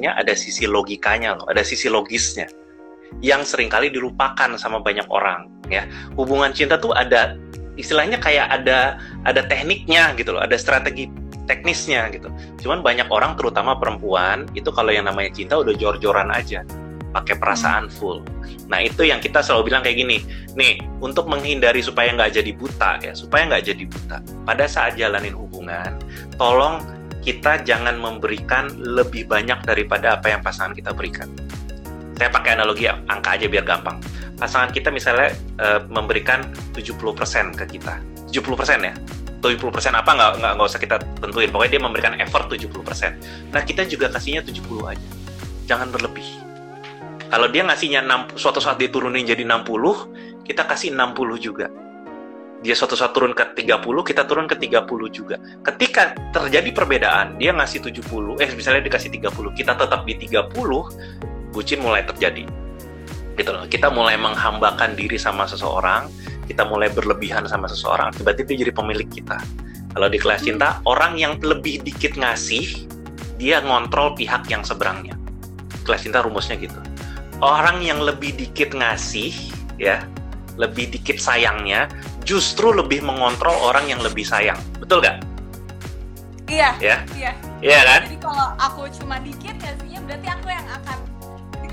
sebenarnya ada sisi logikanya loh, ada sisi logisnya yang sering kali dilupakan sama banyak orang ya. Hubungan cinta tuh ada istilahnya kayak ada ada tekniknya gitu loh, ada strategi teknisnya gitu. Cuman banyak orang terutama perempuan itu kalau yang namanya cinta udah jor-joran aja pakai perasaan full. Nah itu yang kita selalu bilang kayak gini, nih untuk menghindari supaya nggak jadi buta ya, supaya nggak jadi buta. Pada saat jalanin hubungan, tolong kita jangan memberikan lebih banyak daripada apa yang pasangan kita berikan. Saya pakai analogi ya, angka aja biar gampang. Pasangan kita misalnya e, memberikan 70% ke kita. 70% ya. 70% apa nggak, nggak, nggak usah kita tentuin. Pokoknya dia memberikan effort 70%. Nah kita juga kasihnya 70 aja. Jangan berlebih. Kalau dia ngasihnya 6, suatu saat dia turunin jadi 60, kita kasih 60 juga dia suatu saat turun ke 30, kita turun ke 30 juga. Ketika terjadi perbedaan, dia ngasih 70, eh misalnya dikasih 30, kita tetap di 30, bucin mulai terjadi. Gitu loh. Kita mulai menghambakan diri sama seseorang, kita mulai berlebihan sama seseorang, tiba-tiba dia jadi pemilik kita. Kalau di kelas cinta, orang yang lebih dikit ngasih, dia ngontrol pihak yang seberangnya. Kelas cinta rumusnya gitu. Orang yang lebih dikit ngasih, ya, lebih dikit sayangnya, justru lebih mengontrol orang yang lebih sayang. Betul gak? Iya. Ya? Iya. Iya kan? Jadi kalau aku cuma dikit ngasihnya berarti aku yang akan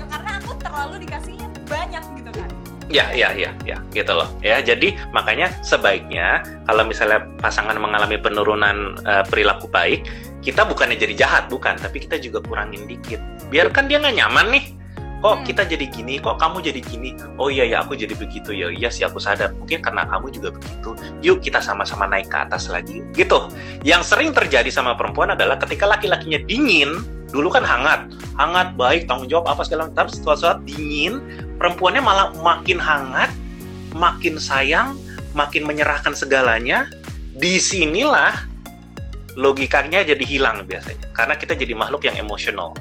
karena aku terlalu dikasihnya banyak gitu kan. Ya, ya, ya, ya, gitu loh. Ya, jadi makanya sebaiknya kalau misalnya pasangan mengalami penurunan uh, perilaku baik, kita bukannya jadi jahat, bukan, tapi kita juga kurangin dikit. Biarkan dia nggak nyaman nih, kok hmm. kita jadi gini? Kok kamu jadi gini? Oh iya ya aku jadi begitu. Ya iya sih aku sadar. Mungkin karena kamu juga begitu. Yuk kita sama-sama naik ke atas lagi. Gitu. Yang sering terjadi sama perempuan adalah ketika laki-lakinya dingin dulu kan hangat. Hangat baik tanggung jawab apa segala macam. Tapi setelah saat dingin perempuannya malah makin hangat makin sayang makin menyerahkan segalanya. Di sinilah logikanya jadi hilang biasanya. Karena kita jadi makhluk yang emosional